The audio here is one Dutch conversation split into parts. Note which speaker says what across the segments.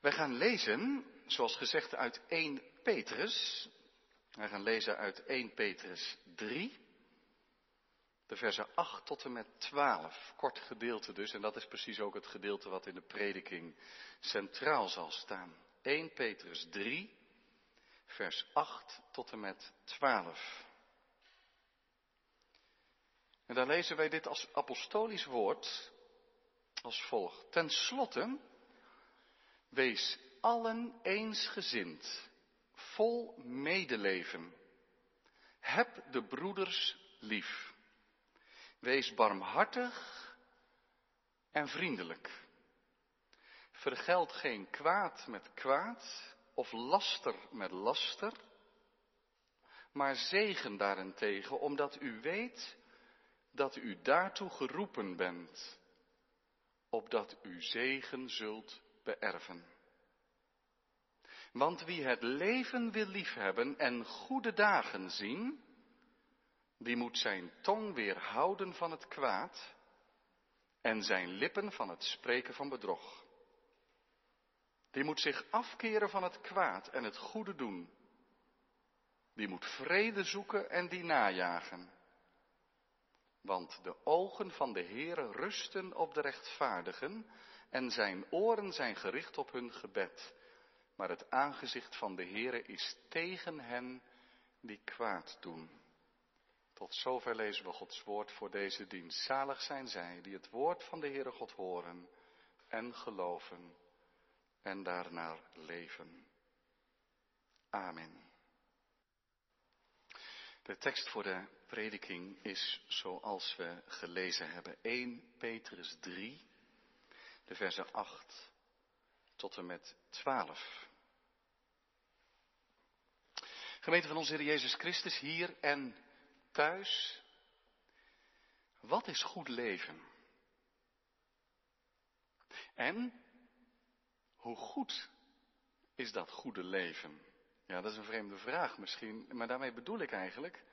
Speaker 1: Wij gaan lezen, zoals gezegd, uit 1 Petrus. Wij gaan lezen uit 1 Petrus 3, de versen 8 tot en met 12. Kort gedeelte dus, en dat is precies ook het gedeelte wat in de prediking centraal zal staan. 1 Petrus 3, vers 8 tot en met 12. En daar lezen wij dit als apostolisch woord als volgt. Ten slotte, wees allen eensgezind, vol medeleven. Heb de broeders lief. Wees barmhartig en vriendelijk. Vergeld geen kwaad met kwaad of laster met laster, maar zegen daarentegen, omdat u weet dat u daartoe geroepen bent, opdat u zegen zult beërven. Want wie het leven wil liefhebben en goede dagen zien, die moet zijn tong weerhouden van het kwaad en zijn lippen van het spreken van bedrog. Die moet zich afkeren van het kwaad en het goede doen. Die moet vrede zoeken en die najagen. Want de ogen van de Heere rusten op de rechtvaardigen en zijn oren zijn gericht op hun gebed. Maar het aangezicht van de Heere is tegen hen die kwaad doen. Tot zover lezen we Gods woord voor deze dienst. Zalig zijn zij die het woord van de Heere God horen en geloven en daarnaar leven. Amen. De tekst voor de prediking is zoals we gelezen hebben. 1 Petrus 3, de versen 8 tot en met 12. Gemeente van onze Heer Jezus Christus, hier en thuis. Wat is goed leven? En hoe goed is dat goede leven? Ja, dat is een vreemde vraag misschien, maar daarmee bedoel ik eigenlijk,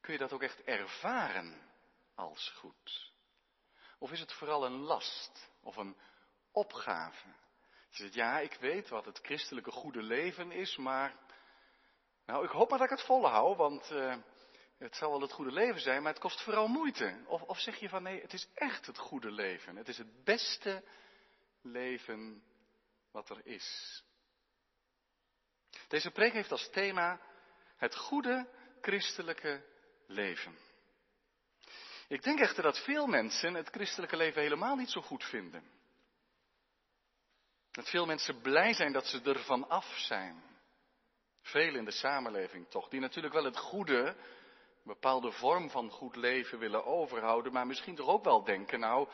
Speaker 1: kun je dat ook echt ervaren als goed? Of is het vooral een last of een opgave? Je zegt, ja, ik weet wat het christelijke goede leven is, maar nou, ik hoop maar dat ik het volhoud, want uh, het zal wel het goede leven zijn, maar het kost vooral moeite. Of, of zeg je van nee, het is echt het goede leven. Het is het beste leven wat er is. Deze preek heeft als thema het goede christelijke leven. Ik denk echter dat veel mensen het christelijke leven helemaal niet zo goed vinden. Dat veel mensen blij zijn dat ze ervan af zijn. Veel in de samenleving toch, die natuurlijk wel het goede, een bepaalde vorm van goed leven willen overhouden, maar misschien toch ook wel denken, nou,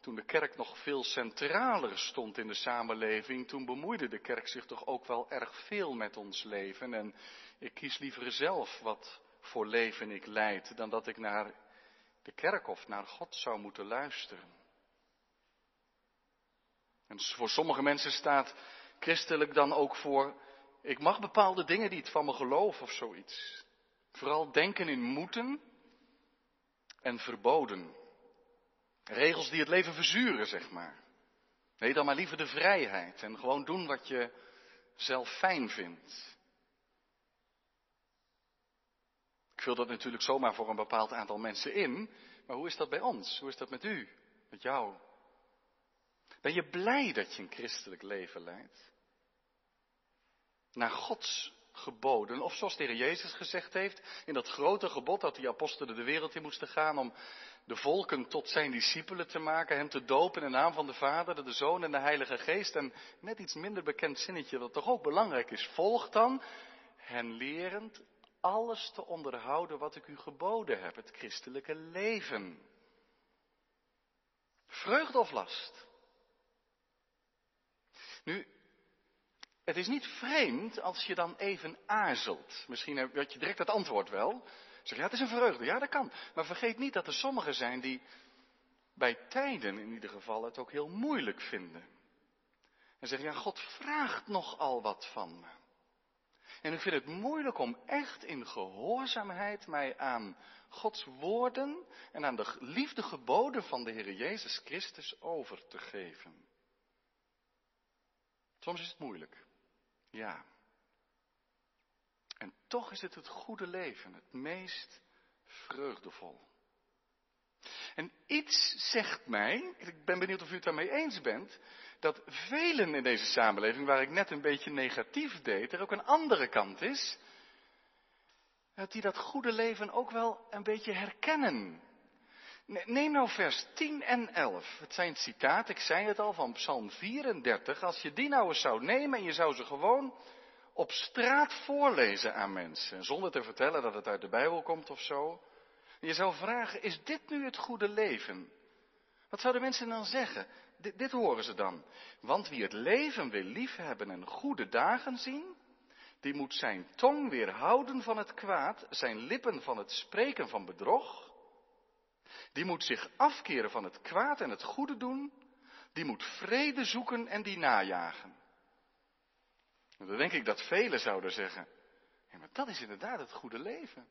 Speaker 1: toen de kerk nog veel centraler stond in de samenleving, toen bemoeide de kerk zich toch ook wel erg veel met ons leven. En ik kies liever zelf wat voor leven ik leid, dan dat ik naar de kerk of naar God zou moeten luisteren. En voor sommige mensen staat christelijk dan ook voor, ik mag bepaalde dingen niet van me geloven of zoiets. Vooral denken in moeten en verboden. Regels die het leven verzuren, zeg maar. Nee, dan maar liever de vrijheid en gewoon doen wat je zelf fijn vindt. Ik vul dat natuurlijk zomaar voor een bepaald aantal mensen in, maar hoe is dat bij ons? Hoe is dat met u? Met jou? Ben je blij dat je een christelijk leven leidt? Naar Gods geboden, of zoals de Heer Jezus gezegd heeft, in dat grote gebod dat die apostelen de wereld in moesten gaan om de volken tot zijn discipelen te maken, hem te dopen in de naam van de Vader, de Zoon en de Heilige Geest. En net iets minder bekend zinnetje, dat toch ook belangrijk is. Volg dan, hen lerend, alles te onderhouden wat ik u geboden heb, het christelijke leven. Vreugde of last? Nu, het is niet vreemd als je dan even aarzelt. Misschien heb je direct het antwoord wel. Zeg ja, het is een vreugde. Ja, dat kan. Maar vergeet niet dat er sommigen zijn die bij tijden in ieder geval het ook heel moeilijk vinden. En zeggen, ja, God vraagt nogal wat van me. En ik vind het moeilijk om echt in gehoorzaamheid mij aan Gods woorden en aan de liefde geboden van de Heer Jezus Christus over te geven. Soms is het moeilijk. Ja. En toch is het het goede leven het meest vreugdevol. En iets zegt mij, ik ben benieuwd of u het daarmee eens bent, dat velen in deze samenleving, waar ik net een beetje negatief deed, er ook een andere kant is. Dat die dat goede leven ook wel een beetje herkennen. Neem nou vers 10 en 11. Het zijn citaten, ik zei het al, van Psalm 34. Als je die nou eens zou nemen en je zou ze gewoon op straat voorlezen aan mensen, zonder te vertellen dat het uit de Bijbel komt of zo. Je zou vragen, is dit nu het goede leven? Wat zouden mensen dan zeggen? Dit, horen ze dan. Want wie het leven wil liefhebben en goede dagen zien, die moet zijn tong weerhouden van het kwaad, zijn lippen van het spreken van bedrog. Die moet zich afkeren van het kwaad en het goede doen. Die moet vrede zoeken en die najagen. En dan denk ik dat velen zouden zeggen, ja, maar dat is inderdaad het goede leven.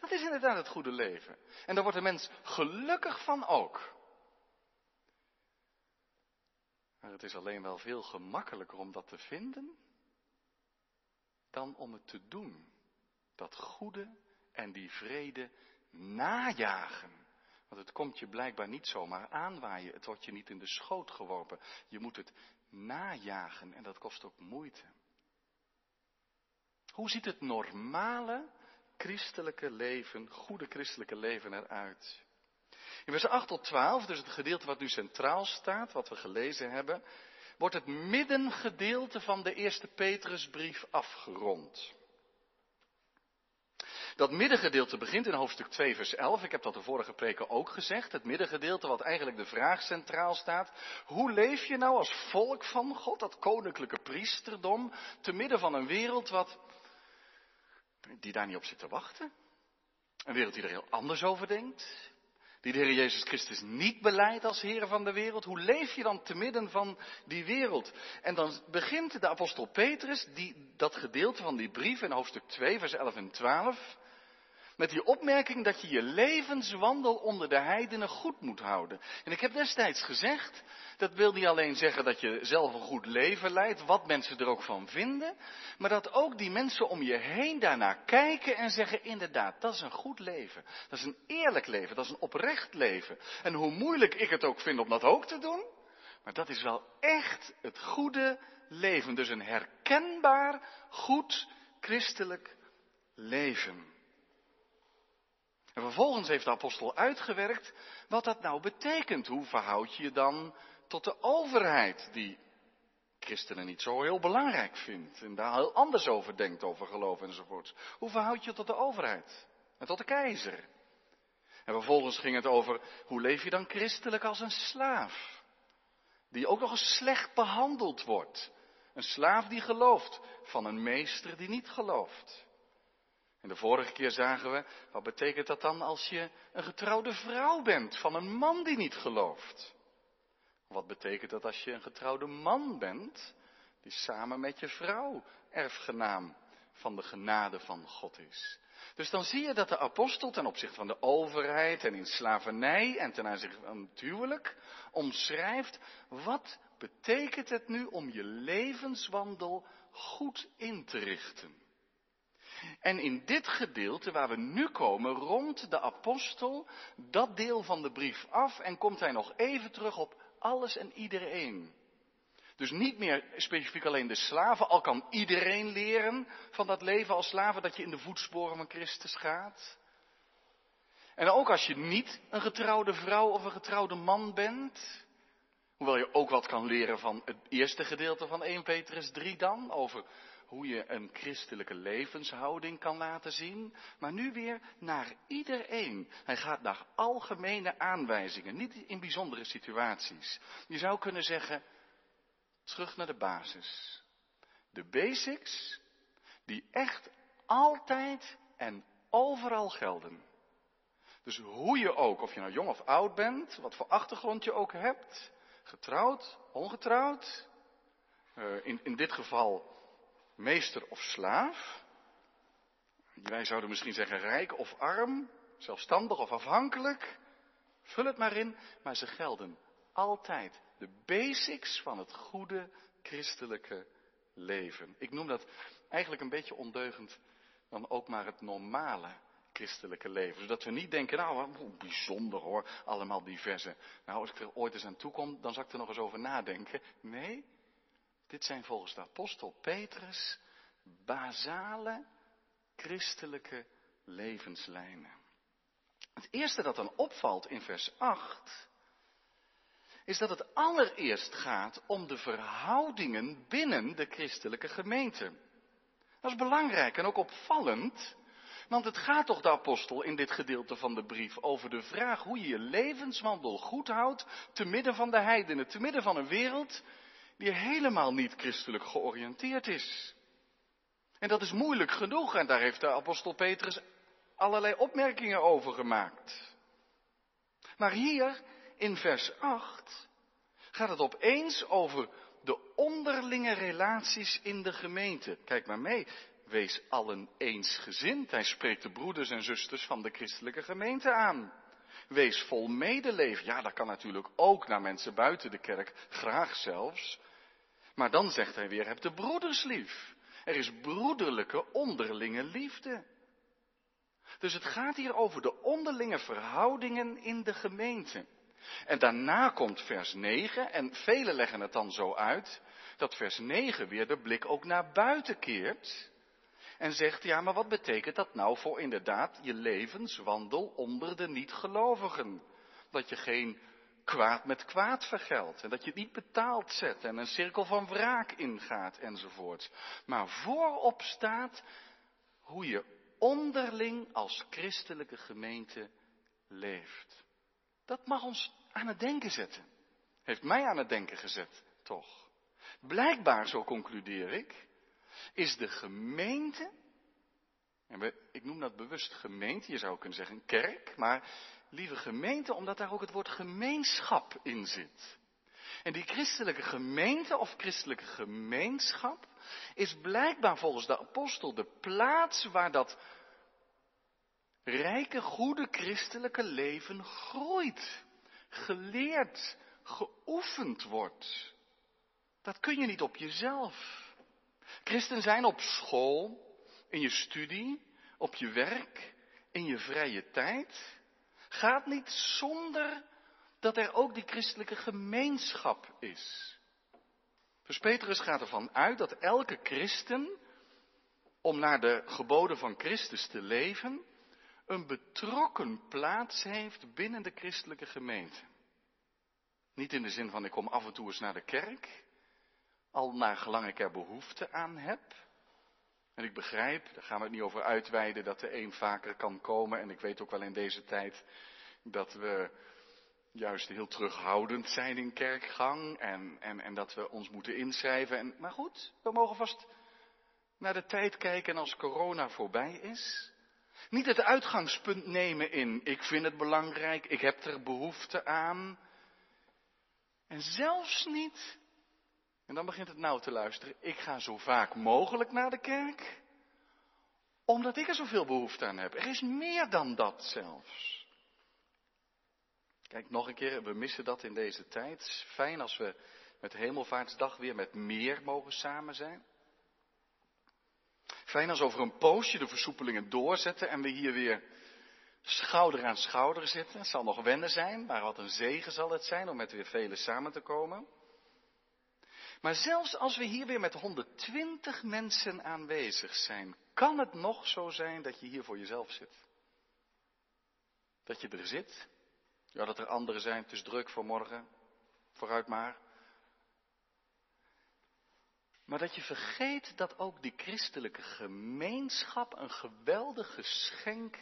Speaker 1: Dat is inderdaad het goede leven. En daar wordt de mens gelukkig van ook. Maar het is alleen wel veel gemakkelijker om dat te vinden dan om het te doen. Dat goede en die vrede najagen. Want het komt je blijkbaar niet zomaar aanwaaien. Het wordt je niet in de schoot geworpen. Je moet het najagen en dat kost ook moeite. Hoe ziet het normale christelijke leven, goede christelijke leven eruit? In vers 8 tot 12, dus het gedeelte wat nu centraal staat, wat we gelezen hebben, wordt het middengedeelte van de eerste Petrusbrief afgerond. Dat middengedeelte begint in hoofdstuk 2, vers 11. Ik heb dat de vorige preken ook gezegd. Het middengedeelte wat eigenlijk de vraag centraal staat. Hoe leef je nou als volk van God, dat koninklijke priesterdom, te midden van een wereld wat, die daar niet op zit te wachten? Een wereld die er heel anders over denkt die de Heer Jezus Christus niet beleidt als Heer van de wereld, hoe leef je dan te midden van die wereld? En dan begint de apostel Petrus die, dat gedeelte van die brief in hoofdstuk 2, vers 11 en 12, met die opmerking dat je je levenswandel onder de heidenen goed moet houden. En ik heb destijds gezegd, dat wil niet alleen zeggen dat je zelf een goed leven leidt, wat mensen er ook van vinden, maar dat ook die mensen om je heen daarnaar kijken en zeggen, inderdaad, dat is een goed leven. Dat is een eerlijk leven, dat is een oprecht leven. En hoe moeilijk ik het ook vind om dat ook te doen, maar dat is wel echt het goede leven. Dus een herkenbaar, goed christelijk leven. En vervolgens heeft de apostel uitgewerkt wat dat nou betekent. Hoe verhoud je je dan tot de overheid, die christenen niet zo heel belangrijk vindt en daar heel anders over denkt, over geloof enzovoorts. Hoe verhoud je je tot de overheid en tot de keizer? En vervolgens ging het over hoe leef je dan christelijk als een slaaf, die ook nog eens slecht behandeld wordt. Een slaaf die gelooft van een meester die niet gelooft. En de vorige keer zagen we, wat betekent dat dan als je een getrouwde vrouw bent van een man die niet gelooft? Wat betekent dat als je een getrouwde man bent die samen met je vrouw erfgenaam van de genade van God is? Dus dan zie je dat de apostel ten opzichte van de overheid en in slavernij en ten aanzien van het huwelijk omschrijft, wat betekent het nu om je levenswandel goed in te richten? En in dit gedeelte waar we nu komen, rondt de apostel dat deel van de brief af en komt hij nog even terug op alles en iedereen. Dus niet meer specifiek alleen de slaven, al kan iedereen leren van dat leven als slaven dat je in de voetsporen van Christus gaat. En ook als je niet een getrouwde vrouw of een getrouwde man bent, hoewel je ook wat kan leren van het eerste gedeelte van 1 Petrus 3 dan, over hoe je een christelijke levenshouding kan laten zien, maar nu weer naar iedereen. Hij gaat naar algemene aanwijzingen, niet in bijzondere situaties. Je zou kunnen zeggen, terug naar de basis. De basics die echt altijd en overal gelden. Dus hoe je ook, of je nou jong of oud bent, wat voor achtergrond je ook hebt, getrouwd, ongetrouwd, uh, in, in dit geval meester of slaaf. Wij zouden misschien zeggen rijk of arm, zelfstandig of afhankelijk. Vul het maar in, maar ze gelden altijd. De basics van het goede christelijke leven. Ik noem dat eigenlijk een beetje ondeugend dan ook maar het normale christelijke leven. Zodat we niet denken, nou, bijzonder hoor, allemaal diverse. Nou, als ik er ooit eens aan toe kom, dan zal ik er nog eens over nadenken. Nee, dit zijn volgens de apostel Petrus basale christelijke levenslijnen. Het eerste dat dan opvalt in vers 8 is dat het allereerst gaat om de verhoudingen binnen de christelijke gemeente. Dat is belangrijk en ook opvallend, want het gaat toch de apostel in dit gedeelte van de brief over de vraag hoe je je levenswandel goed houdt te midden van de heidenen, te midden van een wereld die helemaal niet christelijk georiënteerd is. En dat is moeilijk genoeg en daar heeft de apostel Petrus allerlei opmerkingen over gemaakt. Maar hier in vers 8 gaat het opeens over de onderlinge relaties in de gemeente. Kijk maar mee. Wees allen eensgezind. Hij spreekt de broeders en zusters van de christelijke gemeente aan. Wees vol medeleven. Ja, dat kan natuurlijk ook naar mensen buiten de kerk, graag zelfs. Maar dan zegt hij weer, heb de broeders lief. Er is broederlijke onderlinge liefde. Dus het gaat hier over de onderlinge verhoudingen in de gemeente. En daarna komt vers 9 en velen leggen het dan zo uit dat vers 9 weer de blik ook naar buiten keert. En zegt, ja, maar wat betekent dat nou voor inderdaad je levenswandel onder de niet-gelovigen? Dat je geen kwaad met kwaad vergeldt en dat je het niet betaald zet en een cirkel van wraak ingaat enzovoort. Maar voorop staat hoe je onderling als christelijke gemeente leeft. Dat mag ons aan het denken zetten. Heeft mij aan het denken gezet, toch? Blijkbaar, zo concludeer ik, is de gemeente, en ik noem dat bewust gemeente, je zou kunnen zeggen kerk, maar lieve gemeente, omdat daar ook het woord gemeenschap in zit. En die christelijke gemeente of christelijke gemeenschap is blijkbaar volgens de apostel de plaats waar dat rijke, goede christelijke leven groeit, geleerd, geoefend wordt. Dat kun je niet op jezelf. Christen zijn op school, in je studie, op je werk, in je vrije tijd, gaat niet zonder dat er ook die christelijke gemeenschap is. Dus Petrus gaat ervan uit dat elke christen, om naar de geboden van Christus te leven, een betrokken plaats heeft binnen de christelijke gemeente. Niet in de zin van ik kom af en toe eens naar de kerk, al naar gelang ik er behoefte aan heb. En ik begrijp, daar gaan we het niet over uitweiden, dat de een vaker kan komen. En ik weet ook wel in deze tijd dat we juist heel terughoudend zijn in kerkgang. En, en, en dat we ons moeten inschrijven. En, maar goed, we mogen vast naar de tijd kijken als corona voorbij is. Niet het uitgangspunt nemen in ik vind het belangrijk, ik heb er behoefte aan. En zelfs niet, en dan begint het nou te luisteren, ik ga zo vaak mogelijk naar de kerk, omdat ik er zoveel behoefte aan heb. Er is meer dan dat zelfs. Kijk, nog een keer, we missen dat in deze tijd. Fijn als we met Hemelvaartsdag weer met meer mogen samen zijn. Fijn als over een poosje de versoepelingen doorzetten en we hier weer schouder aan schouder zitten. Het zal nog wennen zijn, maar wat een zegen zal het zijn om met weer velen samen te komen. Maar zelfs als we hier weer met 120 mensen aanwezig zijn, kan het nog zo zijn dat je hier voor jezelf zit. Dat je er zit. Ja, dat er anderen zijn, het is druk voor morgen. Vooruit maar. Maar dat je vergeet dat ook die christelijke gemeenschap een geweldig geschenk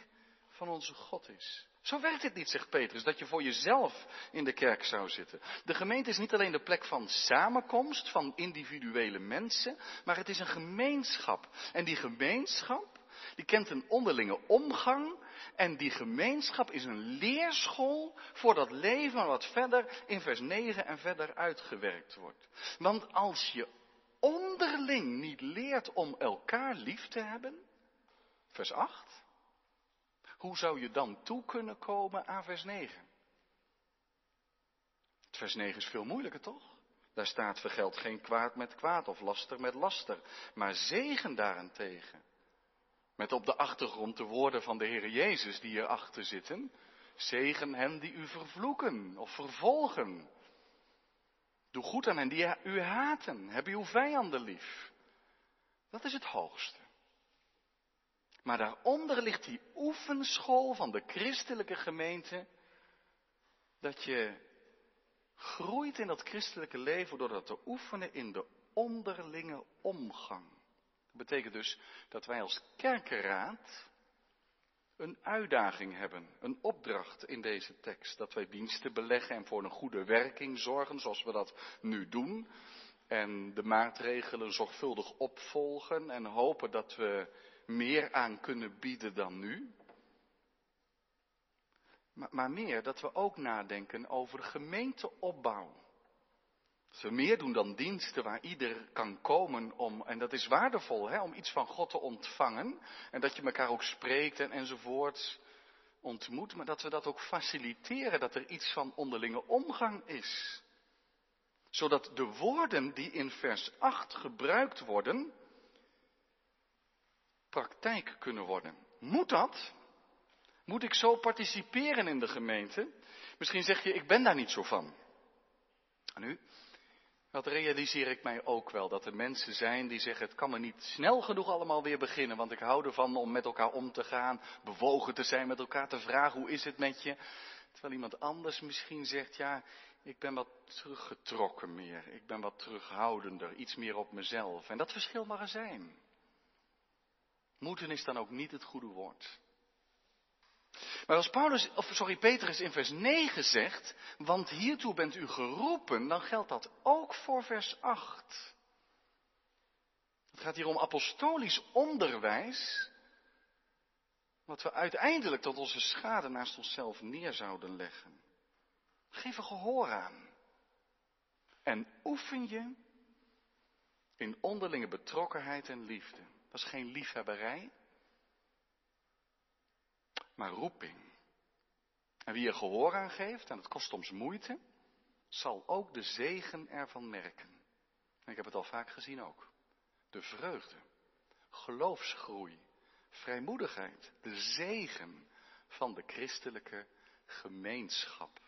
Speaker 1: van onze God is. Zo werkt het niet, zegt Petrus, dat je voor jezelf in de kerk zou zitten. De gemeente is niet alleen de plek van samenkomst van individuele mensen, maar het is een gemeenschap. En die gemeenschap, die kent een onderlinge omgang. En die gemeenschap is een leerschool voor dat leven wat verder in vers 9 en verder uitgewerkt wordt. Want als je onderling niet leert om elkaar lief te hebben, vers 8, hoe zou je dan toe kunnen komen aan vers 9? Vers 9 is veel moeilijker, toch? Daar staat vergeld geen kwaad met kwaad of laster met laster, maar zegen daarentegen. Met op de achtergrond de woorden van de Heer Jezus die hierachter zitten. Zegen hen die u vervloeken of vervolgen. Doe goed aan hen die u haten. Heb uw vijanden lief. Dat is het hoogste. Maar daaronder ligt die oefenschool van de christelijke gemeente. Dat je groeit in dat christelijke leven door dat te oefenen in de onderlinge omgang. Dat betekent dus dat wij als kerkenraad een uitdaging hebben, een opdracht in deze tekst. Dat wij diensten beleggen en voor een goede werking zorgen, zoals we dat nu doen. En de maatregelen zorgvuldig opvolgen en hopen dat we meer aan kunnen bieden dan nu. Maar, maar meer dat we ook nadenken over gemeenteopbouw. Dat we meer doen dan diensten waar ieder kan komen om, en dat is waardevol, hè, om iets van God te ontvangen. En dat je elkaar ook spreekt en, enzovoort ontmoet, maar dat we dat ook faciliteren, dat er iets van onderlinge omgang is. Zodat de woorden die in vers 8 gebruikt worden, praktijk kunnen worden. Moet dat? Moet ik zo participeren in de gemeente? Misschien zeg je, ik ben daar niet zo van. nu, dat realiseer ik mij ook wel, dat er mensen zijn die zeggen, het kan me niet snel genoeg allemaal weer beginnen, want ik hou ervan om met elkaar om te gaan, bewogen te zijn met elkaar, te vragen, hoe is het met je? Terwijl iemand anders misschien zegt, ja, ik ben wat teruggetrokken meer, ik ben wat terughoudender, iets meer op mezelf. En dat verschil mag er zijn. Moeten is dan ook niet het goede woord. Maar als Paulus, of sorry, Petrus in vers 9 zegt, want hiertoe bent u geroepen, dan geldt dat ook voor vers 8. Het gaat hier om apostolisch onderwijs, wat we uiteindelijk tot onze schade naast onszelf neer zouden leggen. Geef er gehoor aan. En oefen je in onderlinge betrokkenheid en liefde. Is geen liefhebberij, maar roeping. En wie er gehoor aan geeft, en het kost soms moeite, zal ook de zegen ervan merken. En ik heb het al vaak gezien ook. De vreugde, geloofsgroei, vrijmoedigheid, de zegen van de christelijke gemeenschap.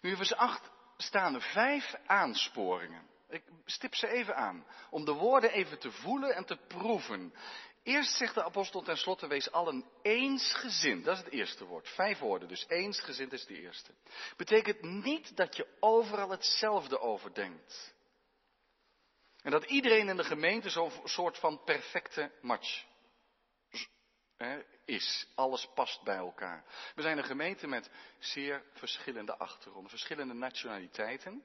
Speaker 1: Nu in vers 8 staan er vijf aansporingen. Ik stip ze even aan, om de woorden even te voelen en te proeven. Eerst zegt de apostel tenslotte, wees allen eensgezind. Dat is het eerste woord. Vijf woorden, dus eensgezind is de eerste. Betekent niet dat je overal hetzelfde over denkt. En dat iedereen in de gemeente zo'n soort van perfecte match is. Alles past bij elkaar. We zijn een gemeente met zeer verschillende achtergronden, verschillende nationaliteiten.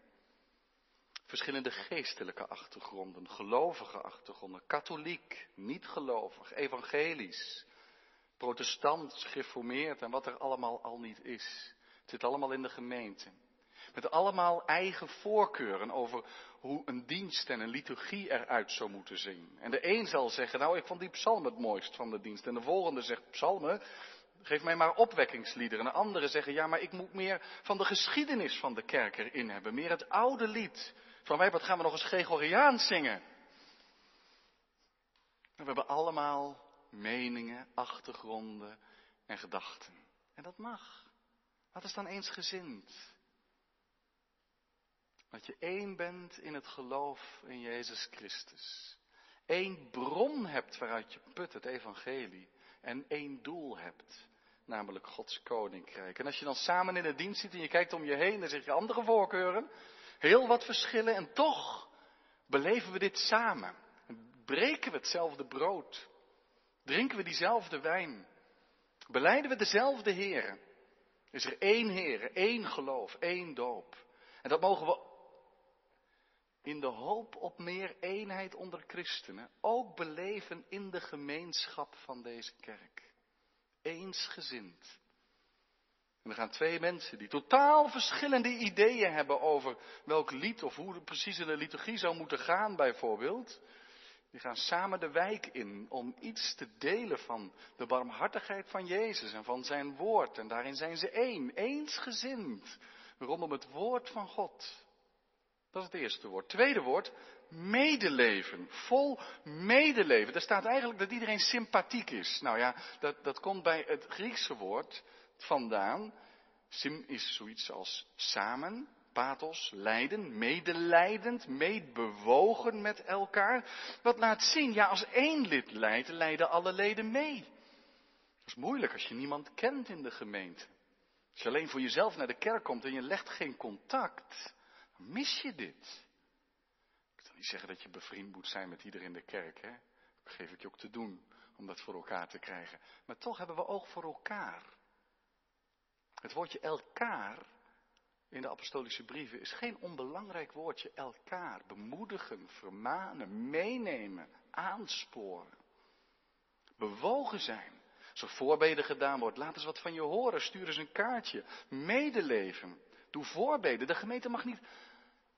Speaker 1: Verschillende geestelijke achtergronden, gelovige achtergronden, katholiek, niet gelovig, evangelisch, protestant, gereformeerd en wat er allemaal al niet is. Het zit allemaal in de gemeente. Met allemaal eigen voorkeuren over hoe een dienst en een liturgie eruit zou moeten zien. En de een zal zeggen, nou ik vond die psalm het mooist van de dienst. En de volgende zegt, psalmen, geef mij maar opwekkingsliederen. En de anderen zeggen, ja maar ik moet meer van de geschiedenis van de kerk erin hebben. Meer het oude lied. Van mij, wat gaan we nog eens Gregoriaans zingen? We hebben allemaal meningen, achtergronden en gedachten. En dat mag. Wat is dan eensgezind? Dat je één bent in het geloof in Jezus Christus. Eén bron hebt waaruit je put het evangelie. En één doel hebt, namelijk Gods koninkrijk. En als je dan samen in de dienst zit en je kijkt om je heen, dan zeg je andere voorkeuren heel wat verschillen en toch beleven we dit samen. Breken we hetzelfde brood? Drinken we diezelfde wijn? Beleiden we dezelfde Heren? Is er één Heer, één geloof, één doop? En dat mogen we in de hoop op meer eenheid onder christenen ook beleven in de gemeenschap van deze kerk. Eensgezind. En er gaan twee mensen die totaal verschillende ideeën hebben over welk lied of hoe precies in de liturgie zou moeten gaan bijvoorbeeld. Die gaan samen de wijk in om iets te delen van de barmhartigheid van Jezus en van zijn woord. En daarin zijn ze één, eensgezind, rondom het woord van God. Dat is het eerste woord. Tweede woord, medeleven. Vol medeleven. Er staat eigenlijk dat iedereen sympathiek is. Nou ja, dat, dat komt bij het Griekse woord vandaan. Sim is zoiets als samen, pathos, lijden, medelijdend, meebewogen met elkaar. Wat laat zien, ja, als één lid lijdt, lijden alle leden mee. Dat is moeilijk als je niemand kent in de gemeente. Als je alleen voor jezelf naar de kerk komt en je legt geen contact, mis je dit. Ik kan niet zeggen dat je bevriend moet zijn met iedereen in de kerk, hè. Dat geef ik je ook te doen om dat voor elkaar te krijgen. Maar toch hebben we oog voor elkaar. Het woordje elkaar in de apostolische brieven is geen onbelangrijk woordje. Elkaar bemoedigen, vermanen, meenemen, aansporen. Bewogen zijn. Als er voorbeden gedaan wordt, laat eens wat van je horen. Stuur eens een kaartje. Medeleven. Doe voorbeden. De gemeente mag niet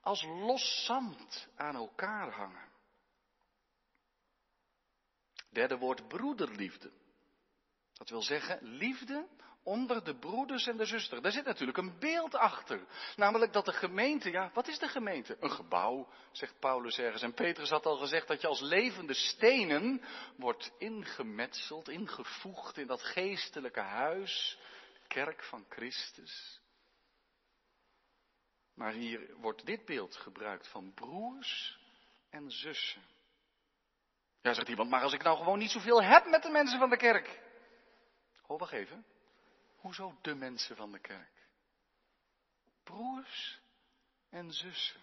Speaker 1: als los zand aan elkaar hangen. Derde woord broederliefde. Dat wil zeggen liefde onder de broeders en de zusters. Daar zit natuurlijk een beeld achter. Namelijk dat de gemeente, ja, wat is de gemeente? Een gebouw, zegt Paulus ergens. En Petrus had al gezegd dat je als levende stenen wordt ingemetseld, ingevoegd in dat geestelijke huis, kerk van Christus. Maar hier wordt dit beeld gebruikt van broers en zussen. Ja, zegt iemand, maar als ik nou gewoon niet zoveel heb met de mensen van de kerk. Oh, wacht even. Hoezo de mensen van de kerk? Broers en zussen.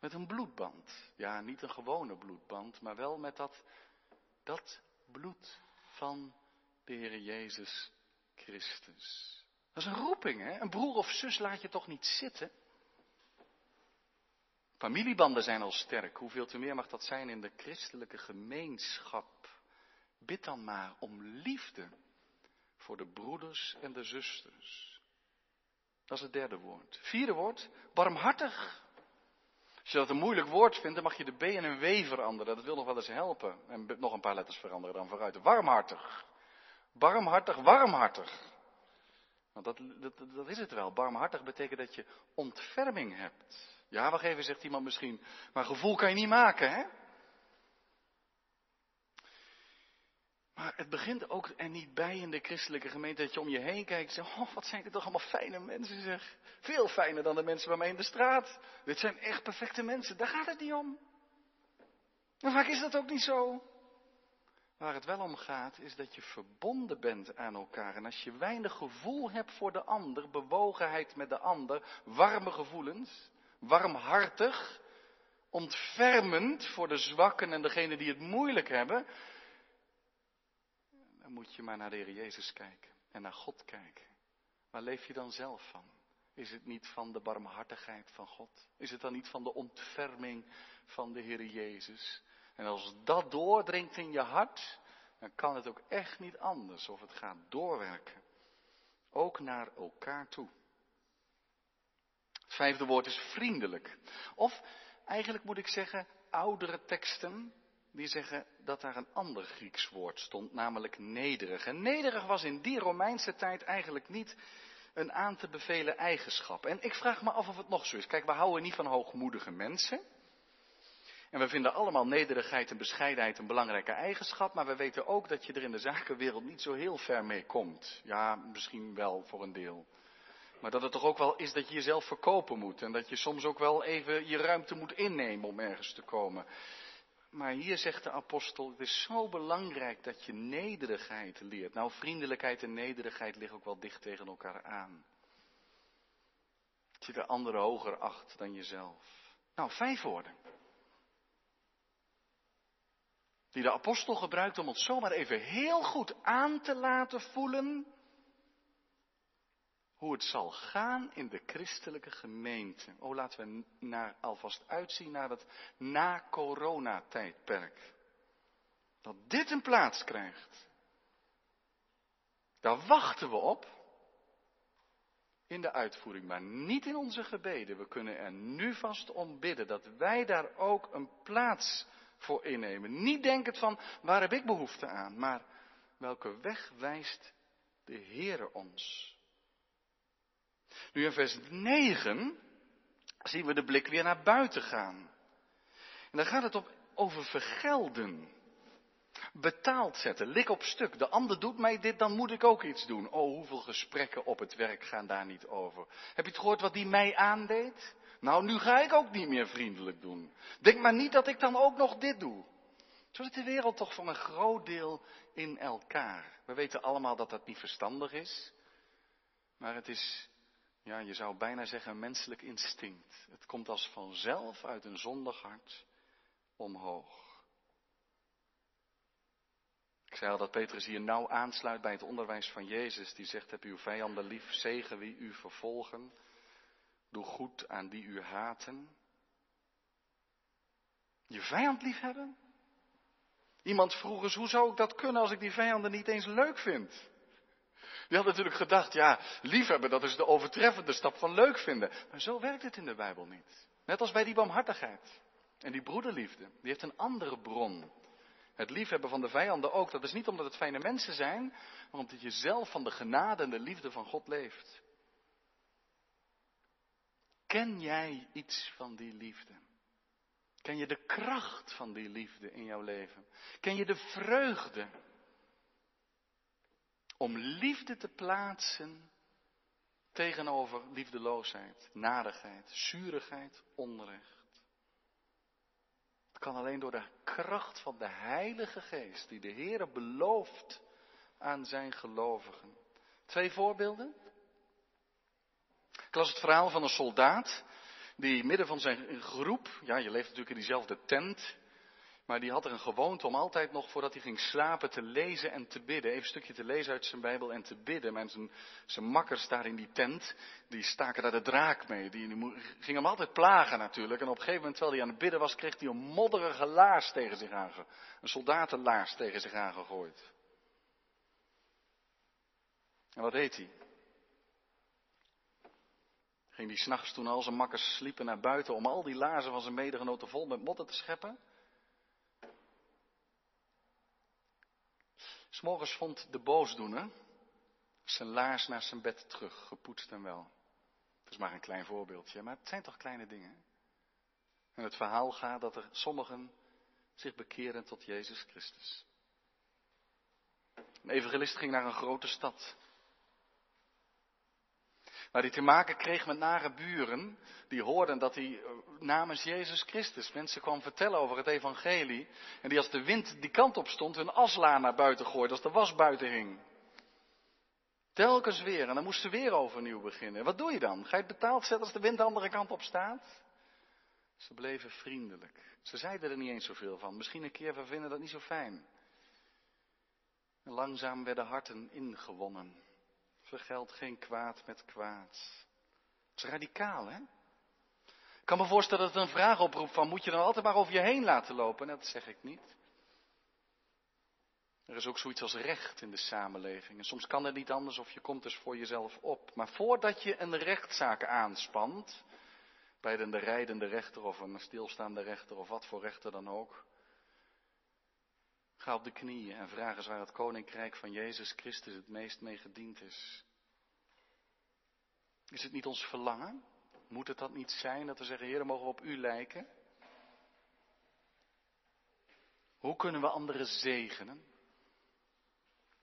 Speaker 1: Met een bloedband. Ja, niet een gewone bloedband, maar wel met dat, dat bloed van de Heer Jezus Christus. Dat is een roeping, hè? Een broer of zus laat je toch niet zitten? Familiebanden zijn al sterk. Hoeveel te meer mag dat zijn in de christelijke gemeenschap? Bid dan maar om liefde voor de broeders en de zusters. Dat is het derde woord. Vierde woord, barmhartig. Als je dat een moeilijk woord vindt, dan mag je de B en een W veranderen. Dat wil nog wel eens helpen. En nog een paar letters veranderen dan vooruit. Warmhartig. Barmhartig, warmhartig. Want dat, dat, dat is het wel. Barmhartig betekent dat je ontferming hebt. Ja, wacht even, zegt iemand misschien. Maar gevoel kan je niet maken, hè? Maar het begint ook er niet bij in de christelijke gemeente dat je om je heen kijkt en zegt, oh wat zijn dit toch allemaal fijne mensen zeg. Veel fijner dan de mensen bij mij in de straat. Dit zijn echt perfecte mensen, daar gaat het niet om. En vaak is dat ook niet zo. Waar het wel om gaat, is dat je verbonden bent aan elkaar. En als je weinig gevoel hebt voor de ander, bewogenheid met de ander, warme gevoelens, warmhartig, ontfermend voor de zwakken en degenen die het moeilijk hebben, moet je maar naar de Heer Jezus kijken en naar God kijken. Waar leef je dan zelf van? Is het niet van de barmhartigheid van God? Is het dan niet van de ontferming van de Heer Jezus? En als dat doordringt in je hart, dan kan het ook echt niet anders of het gaat doorwerken. Ook naar elkaar toe. Het vijfde woord is vriendelijk. Of eigenlijk moet ik zeggen, oudere teksten die zeggen dat daar een ander Grieks woord stond, namelijk nederig. En nederig was in die Romeinse tijd eigenlijk niet een aan te bevelen eigenschap. En ik vraag me af of het nog zo is. Kijk, we houden niet van hoogmoedige mensen. En we vinden allemaal nederigheid en bescheidenheid een belangrijke eigenschap, maar we weten ook dat je er in de zakenwereld niet zo heel ver mee komt. Ja, misschien wel voor een deel. Maar dat het toch ook wel is dat je jezelf verkopen moet en dat je soms ook wel even je ruimte moet innemen om ergens te komen. Maar hier zegt de apostel, het is zo belangrijk dat je nederigheid leert. Nou, vriendelijkheid en nederigheid liggen ook wel dicht tegen elkaar aan. Dat je de andere hoger acht dan jezelf. Nou, vijf woorden. Die de apostel gebruikt om ons zomaar even heel goed aan te laten voelen hoe het zal gaan in de christelijke gemeente. Oh, laten we naar, alvast uitzien naar het na-corona-tijdperk. Dat dit een plaats krijgt. Daar wachten we op. In de uitvoering, maar niet in onze gebeden. We kunnen er nu vast om bidden dat wij daar ook een plaats voor innemen. Niet denkend van waar heb ik behoefte aan, maar welke weg wijst de Heere ons? Nu in vers 9 zien we de blik weer naar buiten gaan. En dan gaat het op, over vergelden. Betaald zetten, lik op stuk. De ander doet mij dit, dan moet ik ook iets doen. Oh, hoeveel gesprekken op het werk gaan daar niet over. Heb je het gehoord wat die mij aandeed? Nou, nu ga ik ook niet meer vriendelijk doen. Denk maar niet dat ik dan ook nog dit doe. Zo zit de wereld toch van een groot deel in elkaar. We weten allemaal dat dat niet verstandig is. Maar het is, ja, je zou bijna zeggen, menselijk instinct. Het komt als vanzelf uit een zondig hart omhoog. Ik zei al dat Petrus hier nauw aansluit bij het onderwijs van Jezus. Die zegt, heb uw vijanden lief, zegen wie u vervolgen. Doe goed aan die u haten. Je vijand lief hebben? Iemand vroeg eens, hoe zou ik dat kunnen als ik die vijanden niet eens leuk vind? Die had natuurlijk gedacht, ja, liefhebben, dat is de overtreffende stap van leuk vinden. Maar zo werkt het in de Bijbel niet. Net als bij die barmhartigheid. En die broederliefde, die heeft een andere bron. Het liefhebben van de vijanden ook. Dat is niet omdat het fijne mensen zijn, maar omdat je zelf van de genade en de liefde van God leeft. Ken jij iets van die liefde? Ken je de kracht van die liefde in jouw leven? Ken je de vreugde om liefde te plaatsen tegenover liefdeloosheid, nadigheid, zurigheid, onrecht? Het kan alleen door de kracht van de Heilige Geest die de Heer belooft aan zijn gelovigen. Twee voorbeelden. Ik las het verhaal van een soldaat die midden van zijn groep, ja je leeft natuurlijk in diezelfde tent, maar die had er een gewoonte om altijd nog voordat hij ging slapen te lezen en te bidden. Even een stukje te lezen uit zijn Bijbel en te bidden. En zijn, zijn makkers daar in die tent, die staken daar de draak mee. Die, die gingen hem altijd plagen natuurlijk. En op een gegeven moment, terwijl hij aan het bidden was, kreeg hij een modderige laars tegen zich aange, Een soldatenlaars tegen zich aangegooid. En wat deed hij? Ging hij s'nachts toen al zijn makkers sliepen naar buiten om al die laarzen van zijn medegenoten vol met modder te scheppen? S'morgens vond de boosdoener zijn laars naar zijn bed terug, gepoetst en wel. Dat is maar een klein voorbeeldje, maar het zijn toch kleine dingen. En het verhaal gaat dat er sommigen zich bekeren tot Jezus Christus. Een evangelist ging naar een grote stad. Waar hij te maken kreeg met nare buren, die hoorden dat hij eh, namens Jezus Christus mensen kwam vertellen over het evangelie. En die als de wind die kant op stond, hun asla naar buiten gooide, als de was buiten hing. Telkens weer, en dan moesten ze weer overnieuw beginnen. Wat doe je dan? Ga je het betaald zetten als de wind de andere kant op staat? Ze bleven vriendelijk. Ze zeiden er niet eens zoveel van. Misschien een keer, we vinden dat niet zo fijn. En langzaam werden harten ingewonnen. Vergeld geen kwaad met kwaad. Dat is radicaal, hè? Ik kan me voorstellen dat het een vraag oproept van, moet je dan altijd maar over je heen laten lopen? dat zeg ik niet. Er is ook zoiets als recht in de samenleving. En soms kan het niet anders of je komt dus voor jezelf op. Maar voordat je een rechtszaak aanspant, bij een rijdende rechter of een stilstaande rechter of wat voor rechter dan ook, Ga op de knieën en vraag eens waar het koninkrijk van Jezus Christus het meest mee gediend is. Is het niet ons verlangen? Moet het dat niet zijn dat we zeggen, Heer, mogen we op U lijken? Hoe kunnen we anderen zegenen?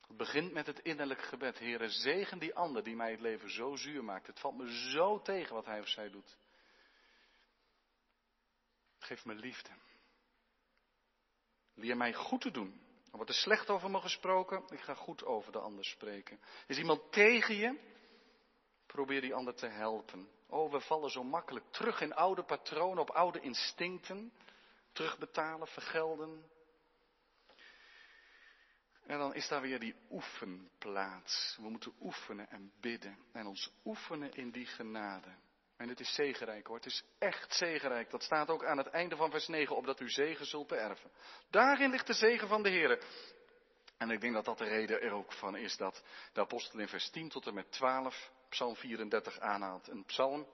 Speaker 1: Het begint met het innerlijk gebed. Heer, zegen die ander die mij het leven zo zuur maakt. Het valt me zo tegen wat hij of zij doet. Geef me liefde. Leer mij goed te doen. Er wordt er slecht over me gesproken, ik ga goed over de ander spreken. Is iemand tegen je? Probeer die ander te helpen. Oh, we vallen zo makkelijk terug in oude patronen, op oude instincten. Terugbetalen, vergelden. En dan is daar weer die oefenplaats. We moeten oefenen en bidden. En ons oefenen in die genade. En het is zegenrijk hoor, het is echt zegenrijk. Dat staat ook aan het einde van vers 9, opdat u zegen zult beërven. Daarin ligt de zegen van de Heer. En ik denk dat dat de reden er ook van is dat de apostel in vers 10 tot en met 12 psalm 34 aanhaalt. Een psalm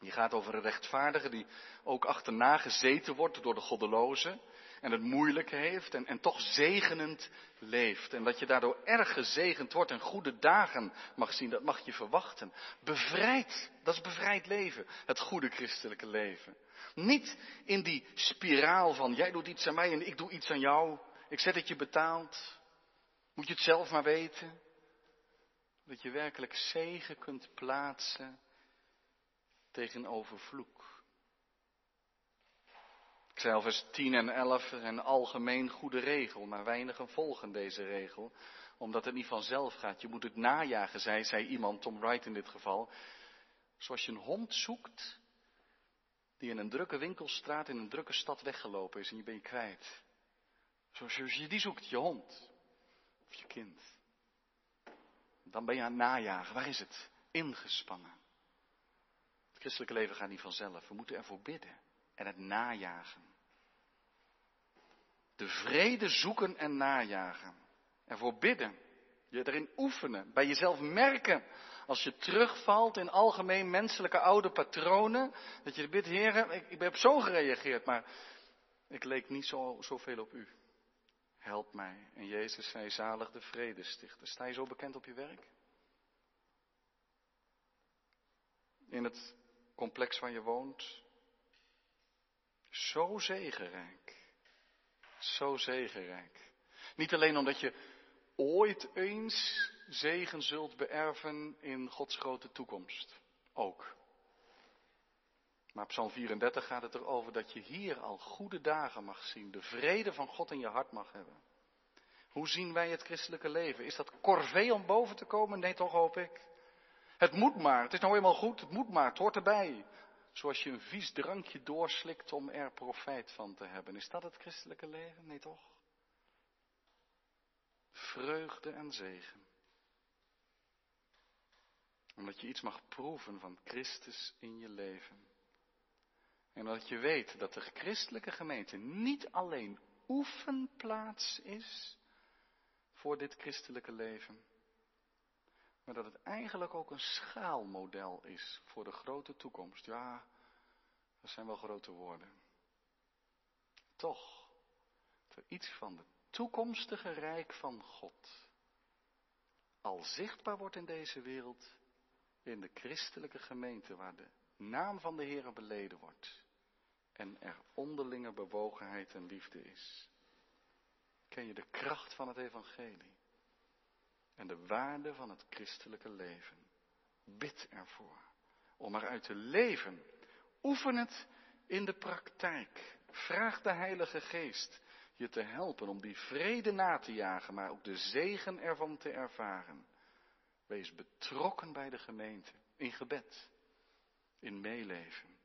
Speaker 1: Die gaat over een rechtvaardige die ook achterna gezeten wordt door de goddeloze en het moeilijk heeft en, en toch zegenend leeft. En dat je daardoor erg gezegend wordt en goede dagen mag zien, dat mag je verwachten. Bevrijd, dat is bevrijd leven, het goede christelijke leven. Niet in die spiraal van jij doet iets aan mij en ik doe iets aan jou. Ik zet het je betaald. Moet je het zelf maar weten. Dat je werkelijk zegen kunt plaatsen tegenover vloek. Ik zei vers 10 en 11 zijn algemeen goede regel, maar weinigen volgen deze regel, omdat het niet vanzelf gaat. Je moet het najagen, zei, iemand, Tom Wright in dit geval. Zoals je een hond zoekt die in een drukke winkelstraat in een drukke stad weggelopen is en je bent je kwijt. Zoals je die zoekt, je hond of je kind. Dan ben je aan het najagen. Waar is het? Ingespannen. Het christelijke leven gaat niet vanzelf. We moeten ervoor bidden en het najagen. De vrede zoeken en najagen. Ervoor bidden. Je erin oefenen. Bij jezelf merken. Als je terugvalt in algemeen menselijke oude patronen. Dat je bidt, heren, ik, ik heb zo gereageerd, maar ik leek niet zo, zoveel op u. Help mij. En Jezus zei, zalig de vrede stichten. Sta je zo bekend op je werk? In het complex waar je woont? Zo zegenrijk. Zo zegenrijk. Niet alleen omdat je ooit eens zegen zult beërven in Gods grote toekomst. Ook. Maar Psalm 34 gaat het erover dat je hier al goede dagen mag zien. De vrede van God in je hart mag hebben. Hoe zien wij het christelijke leven? Is dat corvée om boven te komen? Nee, toch hoop ik. Het moet maar. Het is nou eenmaal goed. Het moet maar. Het hoort erbij. Zoals je een vies drankje doorslikt om er profijt van te hebben. Is dat het christelijke leven? Nee, toch? Vreugde en zegen. Omdat je iets mag proeven van Christus in je leven. En dat je weet dat de christelijke gemeente niet alleen oefenplaats is voor dit christelijke leven, maar dat het eigenlijk ook een schaalmodel is voor de grote toekomst. Ja, dat zijn wel grote woorden. Toch, dat iets van het toekomstige rijk van God al zichtbaar wordt in deze wereld, in de christelijke gemeente, waar de naam van de Heer beleden wordt en er onderlinge bewogenheid en liefde is. Ken je de kracht van het evangelie en de waarde van het christelijke leven? Bid ervoor om eruit te leven. Oefen het in de praktijk. Vraag de Heilige Geest je te helpen om die vrede na te jagen, maar ook de zegen ervan te ervaren. Wees betrokken bij de gemeente, in gebed, in meeleven.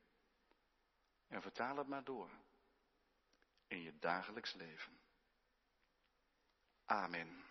Speaker 1: En vertaal het maar door in je dagelijks leven. Amen.